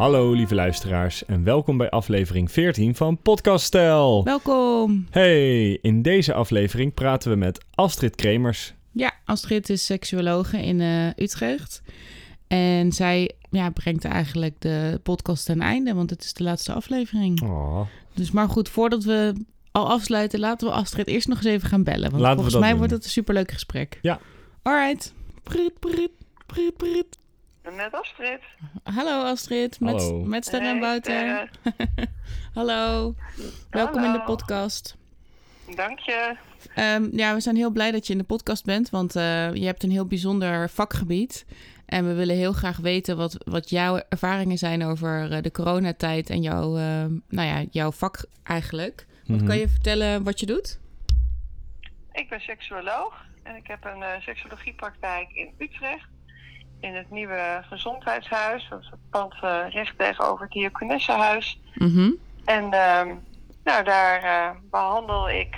Hallo lieve luisteraars en welkom bij aflevering 14 van Podcast Stijl. Welkom. Hey, in deze aflevering praten we met Astrid Kremers. Ja, Astrid is seksuologe in eh, Utrecht. En zij ja, brengt eigenlijk de podcast ten einde, want het is de laatste aflevering. Oh, Dus maar goed, voordat we al afsluiten, laten we Astrid eerst nog eens even gaan bellen. Want Laten volgens mij doen. wordt het een superleuk gesprek. Ja. Alright. Prit, prit, prit, prit. Met Astrid. Hallo Astrid, met, Hallo. met Ster en Hey, Wouter. Sterre. Hallo. Welkom in de podcast. Dank je. Ehm, ja, we zijn heel blij dat je in de podcast bent, want eh, je hebt een heel bijzonder vakgebied. En we willen heel graag weten wat, wat jouw ervaringen zijn over eh, de coronatijd en jouw, eh, nou ja, jouw vak eigenlijk. Wat Mhm. kan je vertellen wat je doet? Ik ben seksuoloog en ik heb een eh, seksuologiepraktijk in Utrecht. In het nieuwe gezondheidshuis. Dat is het pand eh, recht tegenover het Diakonessenhuis. Mhm. En ehm, nou, daar eh, behandel ik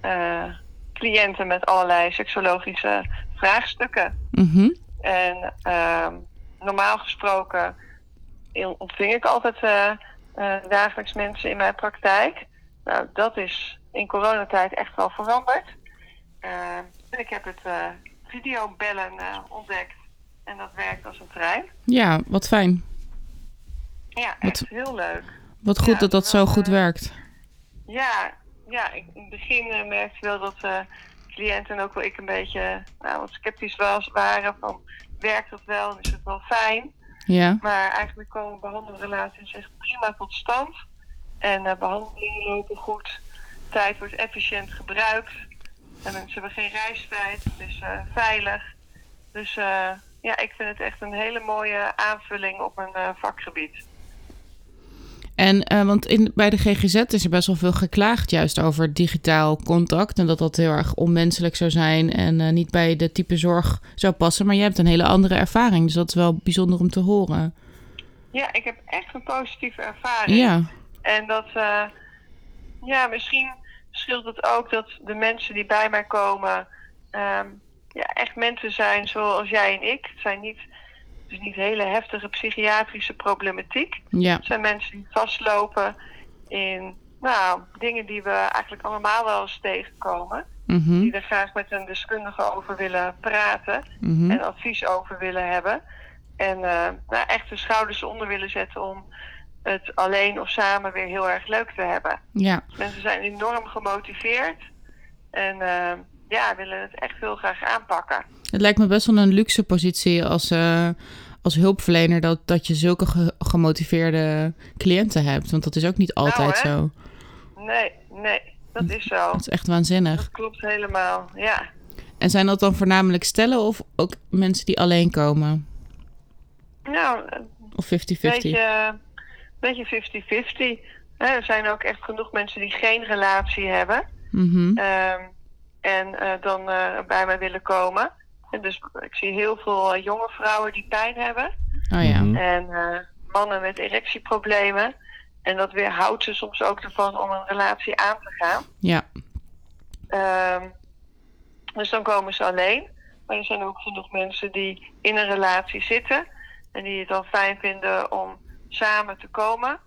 eh, cliënten met allerlei seksologische vraagstukken. Mhm. En ehm, normaal gesproken in- ontving ik altijd dagelijks mensen in mijn praktijk. Nou, dat is in coronatijd echt wel veranderd. Eh, en ik heb het videobellen ontdekt. En dat werkt als een trein. Ja, wat fijn. Ja, Wat- echt heel leuk. Wat goed Ja, dat dat zo goed eh, werkt. Ja, ja ik, in het begin eh, merkte ik wel dat eh, cliënten en ook wel ik een beetje nou, wat sceptisch was, waren van werkt dat wel en is het wel fijn. Ja. Maar eigenlijk komen behandelrelaties echt prima tot stand. En eh, behandelingen lopen goed. Tijd wordt efficiënt gebruikt. En mensen hebben geen reistijd. Het is veilig. Dus eh, ja, ik vind het echt een hele mooie aanvulling op mijn eh, vakgebied. En eh, want in, bij de GGZ is er best wel veel geklaagd juist over digitaal contact. En dat dat heel erg onmenselijk zou zijn en eh, niet bij de type zorg zou passen. Maar jij hebt een hele andere ervaring, dus dat is wel bijzonder om te horen. Ja, ik heb echt een positieve ervaring. Ja, En dat, ja, misschien scheelt het ook dat de mensen die bij mij komen, ehm, ja, echt mensen zijn zoals jij en ik. Het zijn niet, het is niet hele heftige psychiatrische problematiek. ja, Het zijn mensen die vastlopen in, nou, dingen die we eigenlijk allemaal wel eens tegenkomen. mhm, Die er graag met een deskundige over willen praten mhm. en advies over willen hebben. En eh, nou, echt de schouders onder willen zetten om het alleen of samen weer heel erg leuk te hebben. ja. Mensen zijn enorm gemotiveerd en eh, ja, willen het echt heel graag aanpakken. Het lijkt me best wel een luxe positie als, eh, als hulpverlener dat, dat je zulke ge- gemotiveerde cliënten hebt. Want dat is ook niet altijd hè? zo. Nee, nee, dat is zo. Dat is echt waanzinnig. Dat klopt helemaal, ja. En zijn dat dan voornamelijk stellen of ook mensen die alleen komen? Nou, Of 50-50? beetje, beetje 50-50. Hè, Er zijn ook echt genoeg mensen die geen relatie hebben. Mhm. Ehm, en eh, dan eh, bij mij willen komen. En dus ik zie heel veel eh, jonge vrouwen die pijn hebben. Oh ja. Mhm. En eh, mannen met erectieproblemen. En dat weerhoudt ze soms ook ervan om een relatie aan te gaan. Ja. Ehm, dus dan komen ze alleen. Maar er zijn ook genoeg mensen die in een relatie zitten. En die het dan fijn vinden om samen te komen.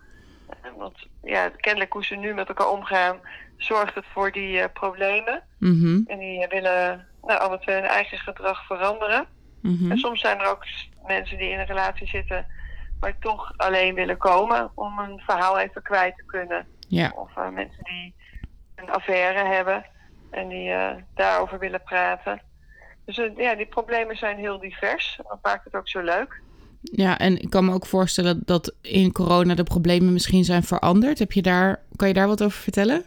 En Want ja, kennelijk hoe ze nu met elkaar omgaan, zorgt het voor die eh, problemen. Mhm. En die willen nou, alle twee hun eigen gedrag veranderen. Mhm. En soms zijn er ook mensen die in een relatie zitten, maar toch alleen willen komen om een verhaal even kwijt te kunnen. Ja. Of eh, mensen die een affaire hebben en die eh, daarover willen praten. Dus ja, die problemen zijn heel divers. Dat maakt het ook zo leuk. ja, en ik kan me ook voorstellen dat in corona de problemen misschien zijn veranderd. Heb je daar, kan je daar wat over vertellen?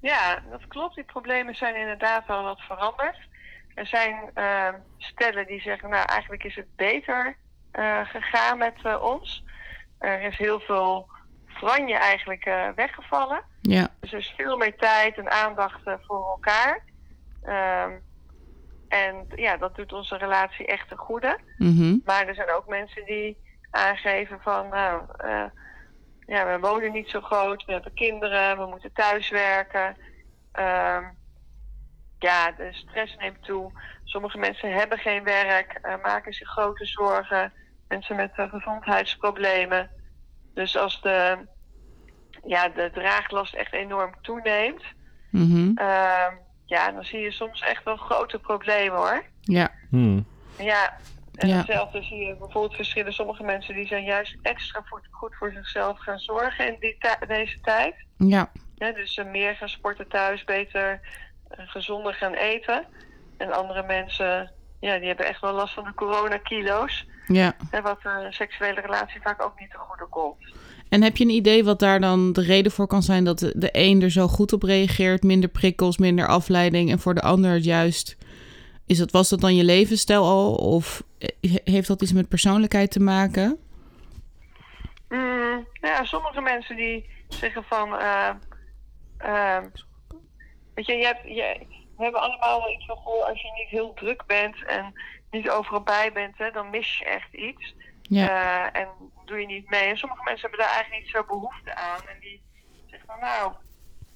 Ja, dat klopt. Die problemen zijn inderdaad wel wat veranderd. Er zijn eh, stellen die zeggen, nou eigenlijk is het beter eh, gegaan met eh, ons. Er is heel veel franje eigenlijk weggevallen. Ja. Dus er is veel meer tijd en aandacht voor elkaar. Ehm, en ja, dat doet onze relatie echt ten goede. Mhm. Maar er zijn ook mensen die aangeven van, nou, eh, ja, we wonen niet zo groot, we hebben kinderen, we moeten thuiswerken. Ehm ja, de stress neemt toe. Sommige mensen hebben geen werk, eh, maken zich grote zorgen mensen met eh, gezondheidsproblemen. Dus als de, ja, de draaglast echt enorm toeneemt, Mhm. ehm, ja, dan zie je soms echt wel grote problemen hoor. Ja. Hmm. Ja, en Ja. hetzelfde zie je bijvoorbeeld verschillen. Sommige mensen die zijn juist extra goed, goed voor zichzelf gaan zorgen in die deze tijd. Ja. Ja, dus eh, meer gaan sporten thuis, beter, eh, gezonder gaan eten. En andere mensen, ja, die hebben echt wel last van de coronakilo's. Ja. Hè, wat een seksuele relatie vaak ook niet te goede komt. En heb je een idee wat daar dan de reden voor kan zijn dat de, de een er zo goed op reageert? Minder prikkels, minder afleiding. En voor de ander juist. Is dat, was dat dan je levensstijl al? Of eh, heeft dat iets met persoonlijkheid te maken? Mm, ja, sommige mensen die zeggen van... eh, eh, weet je, je hebt, je, we hebben allemaal wel iets van... Goh, als je niet heel druk bent en niet overal bij bent... Hè, dan mis je echt iets. Ja. Eh, en doe je niet mee. En sommige mensen hebben daar eigenlijk niet zo behoefte aan. En die zeggen van nou,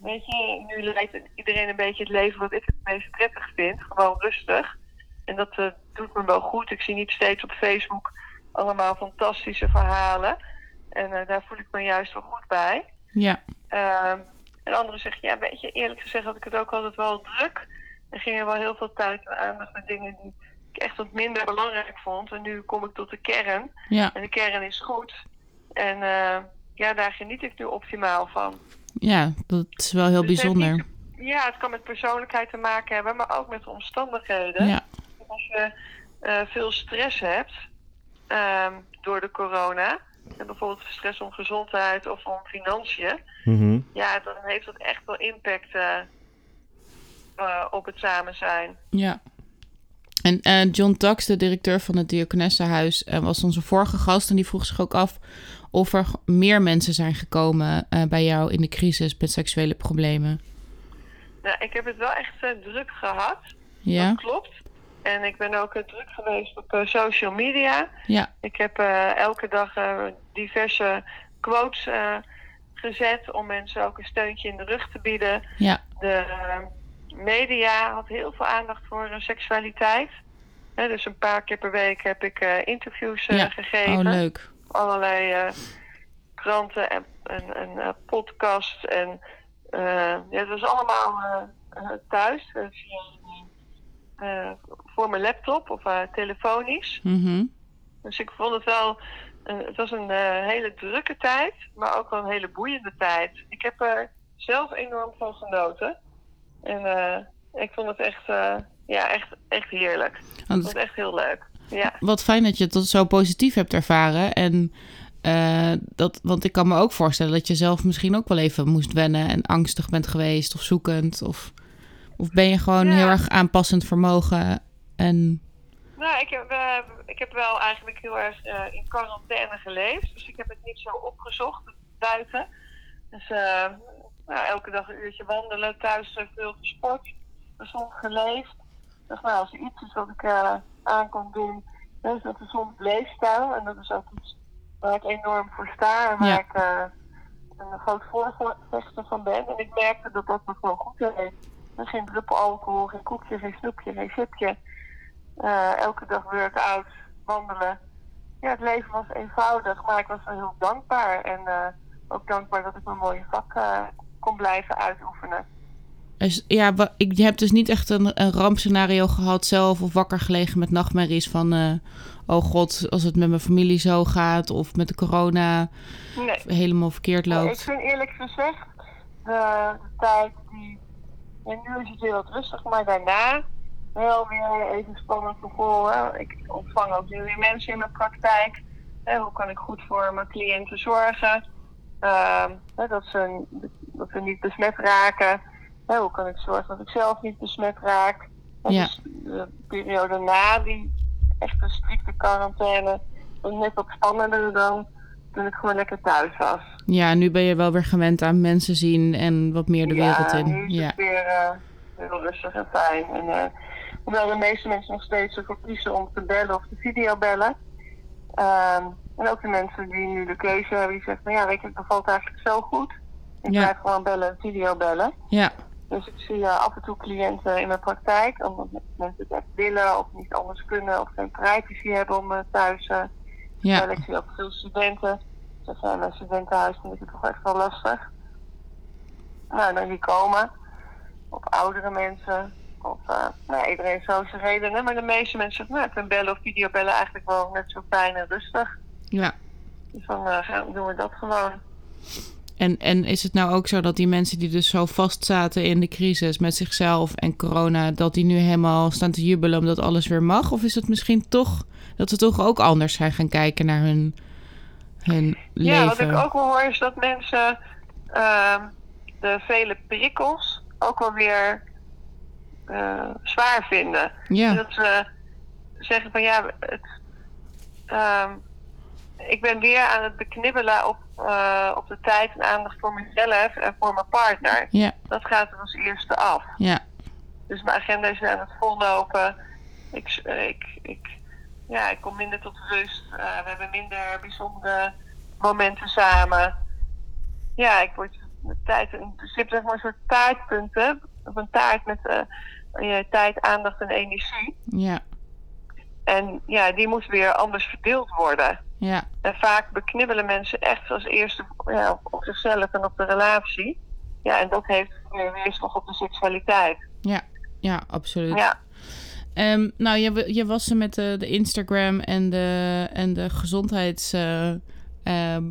weet je, nu leidt iedereen een beetje het leven wat ik het meest prettig vind. Gewoon rustig. En dat eh, doet me wel goed. Ik zie niet steeds op Facebook allemaal fantastische verhalen. En eh, daar voel ik me juist wel goed bij. Ja. Ehm, en anderen zeggen, ja, weet je, eerlijk gezegd had ik het ook altijd wel druk. Er gingen wel heel veel tijd en aandacht met dingen die ik echt wat minder belangrijk vond. En nu kom ik tot de kern. Ja. En de kern is goed. En eh, ja, daar geniet ik nu optimaal van. Ja, dat is wel heel Dus het bijzonder. niet- ja, het kan met persoonlijkheid te maken hebben, maar ook met de omstandigheden. Ja. Als je eh, veel stress hebt ehm, door de corona, en bijvoorbeeld stress om gezondheid of om financiën, Mhm. ja, dan heeft dat echt wel impact eh, eh, op het samen zijn. Ja. En eh, John Tax, de directeur van het Diakonessenhuis, was onze vorige gast. En die vroeg zich ook af of er meer mensen zijn gekomen eh, bij jou in de crisis met seksuele problemen. Nou, ik heb het wel echt eh, druk gehad. Ja? Dat klopt. En ik ben ook eh, druk geweest op social media. Ja. Ik heb elke dag diverse quotes gezet om mensen ook een steuntje in de rug te bieden. Ja. De media had heel veel aandacht voor seksualiteit. Dus een paar keer per week heb ik interviews eh, Ja. gegeven. Oh, leuk. Allerlei eh, kranten en, en, en eh, podcasts. En eh, ja, het was allemaal thuis via, voor mijn laptop of telefonisch. Mhm. Dus ik vond het wel, het was een hele drukke tijd, maar ook wel een hele boeiende tijd. Ik heb er zelf enorm van genoten. En ik vond het echt, ja, echt, echt heerlijk. Ik vond het echt heel leuk. Ja, wat fijn dat je het zo positief hebt ervaren. En eh, dat, want ik kan me ook voorstellen dat je zelf misschien ook wel even moest wennen en angstig bent geweest of zoekend. Of, of ben je gewoon Ja. heel erg aanpassend vermogen en nou, ik heb, eh, ik heb wel eigenlijk heel erg eh, in quarantaine geleefd. Dus ik heb het niet zo opgezocht buiten. Dus nou, elke dag een uurtje wandelen, thuis veel gesport, gezond geleefd. Dus nou, als er iets is wat ik aan kon doen, is dat een gezond leefstijl. En dat is ook iets waar ik enorm voor sta en waar Ja. ik eh, een groot voorvechter van ben. En ik merkte dat dat me gewoon goed deed. Er Geen druppel alcohol, geen koekje, geen snoepje, geen chipje. Eh, elke dag workout, wandelen. Ja, het leven was eenvoudig, maar ik was wel heel dankbaar. En eh, ook dankbaar dat ik mijn mooie vak kon blijven uitoefenen. Dus, ja, ik, je hebt dus niet echt een, een rampscenario gehad zelf of wakker gelegen met nachtmerries van, eh, oh god, als het met mijn familie zo gaat of met de corona Nee. helemaal verkeerd Nee, ik loopt. vind eerlijk gezegd, de, de tijd die. En nu is het weer wat rustig, maar daarna wel weer even spannend gevoel. Ik ontvang ook nu weer mensen in mijn praktijk. Hè, hoe kan ik goed voor mijn cliënten zorgen? Ehm, hè, dat, ze, dat ze niet besmet raken. Hè, hoe kan ik zorgen dat ik zelf niet besmet raak? Hè, Ja. Dus de periode na die echte strikte quarantaine was net wat spannender dan toen ik gewoon lekker thuis was. Ja, nu ben je wel weer gewend aan mensen zien en wat meer de wereld in. nu is Ja, het weer eh, heel rustig en fijn. En, eh, hoewel de meeste mensen nog steeds ervoor kiezen om te bellen of te videobellen. Ehm, en ook de mensen die nu de keuze hebben, die zeggen van ja, weet je, het bevalt eigenlijk zo goed. Ik Ja. blijf gewoon bellen en videobellen. ja, Dus ik zie eh, af en toe cliënten in mijn praktijk, omdat mensen het echt willen of niet anders kunnen of geen privacy hebben om eh, thuis eh, Ja. Ik zie ook veel studenten. Ze zijn een studentenhuis vind ik het toch echt wel lastig. Nou, dan die komen. Of oudere mensen. Of nou, iedereen zo zijn redenen. Maar de meeste mensen zeggen, nou, ik vind bellen of videobellen eigenlijk wel net zo fijn en rustig. Ja. Dus dan gaan, doen we dat gewoon. En, en is het nou ook zo dat die mensen die dus zo vast zaten in de crisis met zichzelf en corona, dat die nu helemaal staan te jubelen omdat alles weer mag? Of is het misschien toch dat ze toch ook anders zijn gaan kijken naar hun, hun Ja, wat leven? ik ook wel hoor is dat mensen ehm, de vele prikkels ook wel weer eh, zwaar vinden. Ja, Dat ze zeggen van ja, het, ehm, ik ben weer aan het beknibbelen op, eh, op de tijd en aandacht voor mezelf en voor mijn partner. ja, Dat gaat er als eerste af. ja, Dus mijn agenda is aan het vollopen. Ik, eh, ik, ik, ja, ik kom minder tot rust. Eh, we hebben minder bijzondere momenten samen. Ja, ik word met tijd in principe zeg maar een soort taartpunten. Of een taart met je tijd, aandacht en energie. ja, En ja, die moet weer anders verdeeld worden. Ja, En vaak beknibbelen mensen echt als eerste ja, op zichzelf en op de relatie. Ja, en dat heeft weer weerslag op de seksualiteit. ja, ja, absoluut. Ja. Ehm, nou, je, je was er met de, de Instagram en de, en de gezondheids... eh, ehm,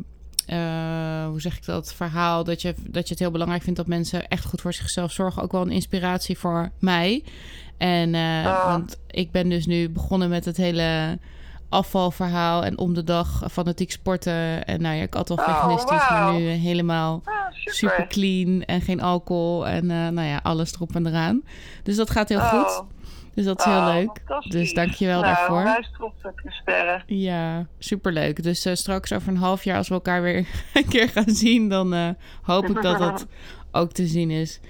eh, hoe zeg ik dat? Verhaal dat je, dat je het heel belangrijk vindt dat mensen echt goed voor zichzelf zorgen. Ook wel een inspiratie voor mij. En eh, Ah. want ik ben dus nu begonnen met het hele afvalverhaal en om de dag fanatiek sporten. En nou ja, ik had al Oh, veganistisch, maar nu helemaal Ah, super. super clean en geen alcohol en eh, nou ja, alles erop en eraan. Dus dat gaat heel goed. Oh, Dus dat is heel oh, leuk. Dus dankjewel nou, daarvoor. Trots op je sterren. Ja, superleuk. Dus eh, straks over een half jaar, als we elkaar weer een keer gaan zien, dan eh, hoop ik dat dat ook te zien is.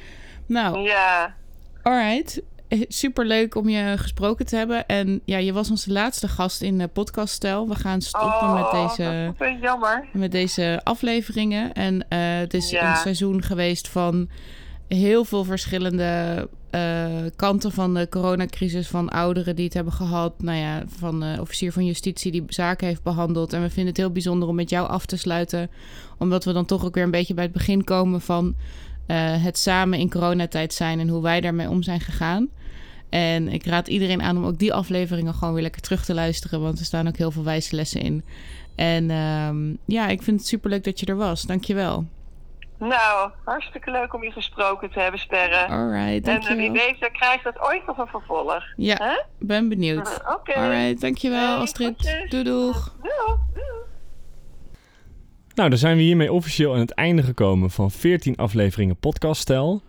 Nou, Ja, alright. Eh, Superleuk om je gesproken te hebben. En ja, je was onze laatste gast in de podcaststijl. We gaan stoppen oh, met deze vind ik jammer. met deze afleveringen. En eh, het is Ja. een seizoen geweest van heel veel verschillende eh, kanten van de coronacrisis. Van ouderen die het hebben gehad. Nou ja, van de officier van justitie die zaken heeft behandeld. En we vinden het heel bijzonder om met jou af te sluiten. Omdat we dan toch ook weer een beetje bij het begin komen van het samen in coronatijd zijn. En hoe wij daarmee om zijn gegaan. En ik raad iedereen aan om ook die afleveringen gewoon weer lekker terug te luisteren. Want er staan ook heel veel wijze lessen in. En ehm, ja, ik vind het superleuk dat je er was. Dankjewel. Nou, hartstikke leuk om je gesproken te hebben, sterren. Alright, en eh, wie dankjewel. weet, dan krijgt dat ooit nog een vervolg. Ja, ben benieuwd. Oké. Alright, dankjewel Hey, Astrid. Doei doeg. Doei. Doei. Nou, dan zijn we hiermee officieel aan het einde gekomen van 14 afleveringen podcaststijl.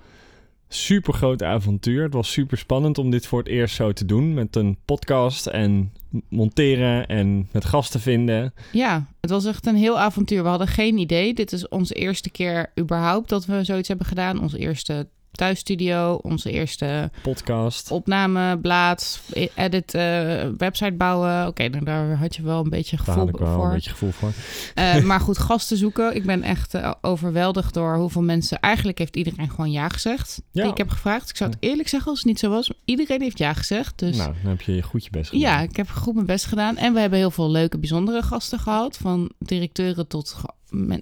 Super groot avontuur. Het was super spannend om dit voor het eerst zo te doen. Met een podcast en monteren en met gasten vinden. Ja, het was echt een heel avontuur. We hadden geen idee. Dit is onze eerste keer überhaupt dat we zoiets hebben gedaan. Onze eerste thuisstudio, onze eerste Podcast. opnameblad, edit, eh, website bouwen. Oké, nou, daar had je wel een beetje gevoel wel voor. een beetje gevoel voor. Eh, maar goed, gasten zoeken. Ik ben echt eh, overweldigd door hoeveel mensen... Eigenlijk heeft iedereen gewoon ja gezegd. Ja. Ik heb gevraagd. Ik zou het eerlijk zeggen als het niet zo was. Iedereen heeft ja gezegd. Dus Nou, dan heb je goed je best gedaan. ja, ik heb goed mijn best gedaan. En we hebben heel veel leuke, bijzondere gasten gehad. Van directeuren tot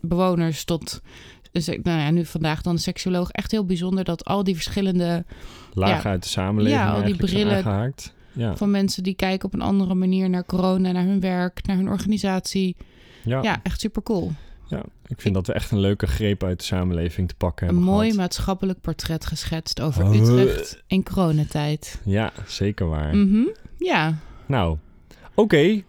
bewoners tot... Dus, ik- nou ja, nu vandaag dan een seksuoloog. Echt heel bijzonder dat al die verschillende... Laag Ja. uit de samenleving Ja, al die brillen. Ja. van mensen die kijken op een andere manier naar corona, naar hun werk, naar hun organisatie. Ja. Ja, echt super cool. ja, ik vind dat we echt een leuke greep uit de samenleving te pakken Een hebben mooi gehad. maatschappelijk portret geschetst over Oh. Utrecht in coronatijd. Ja, zeker waar. Mhm. Ja, Nou, oké.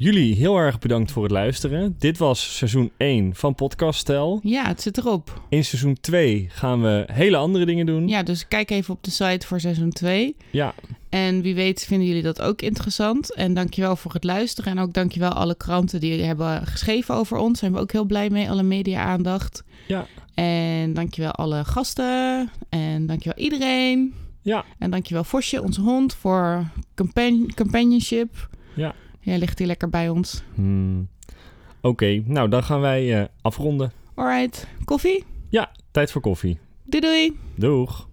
Jullie heel erg bedankt voor het luisteren. Dit was seizoen 1 van Podcast Stel. ja, het zit erop. In seizoen 2 gaan we hele andere dingen doen. Ja, dus kijk even op de site voor seizoen 2. Ja, En wie weet vinden jullie dat ook interessant. En dankjewel voor het luisteren. En ook dankjewel alle kranten die hebben geschreven over ons. Daar zijn we ook heel blij mee. Alle media-aandacht. Ja. En dankjewel alle gasten. En dankjewel iedereen. Ja. En dankjewel Vosje, onze hond, voor compan- companionship. Ja. Jij ligt hier lekker bij ons. Hmm. oké. Nou, dan gaan wij eh, afronden. Alright, koffie? Ja, tijd voor koffie. Doei doei! Doeg.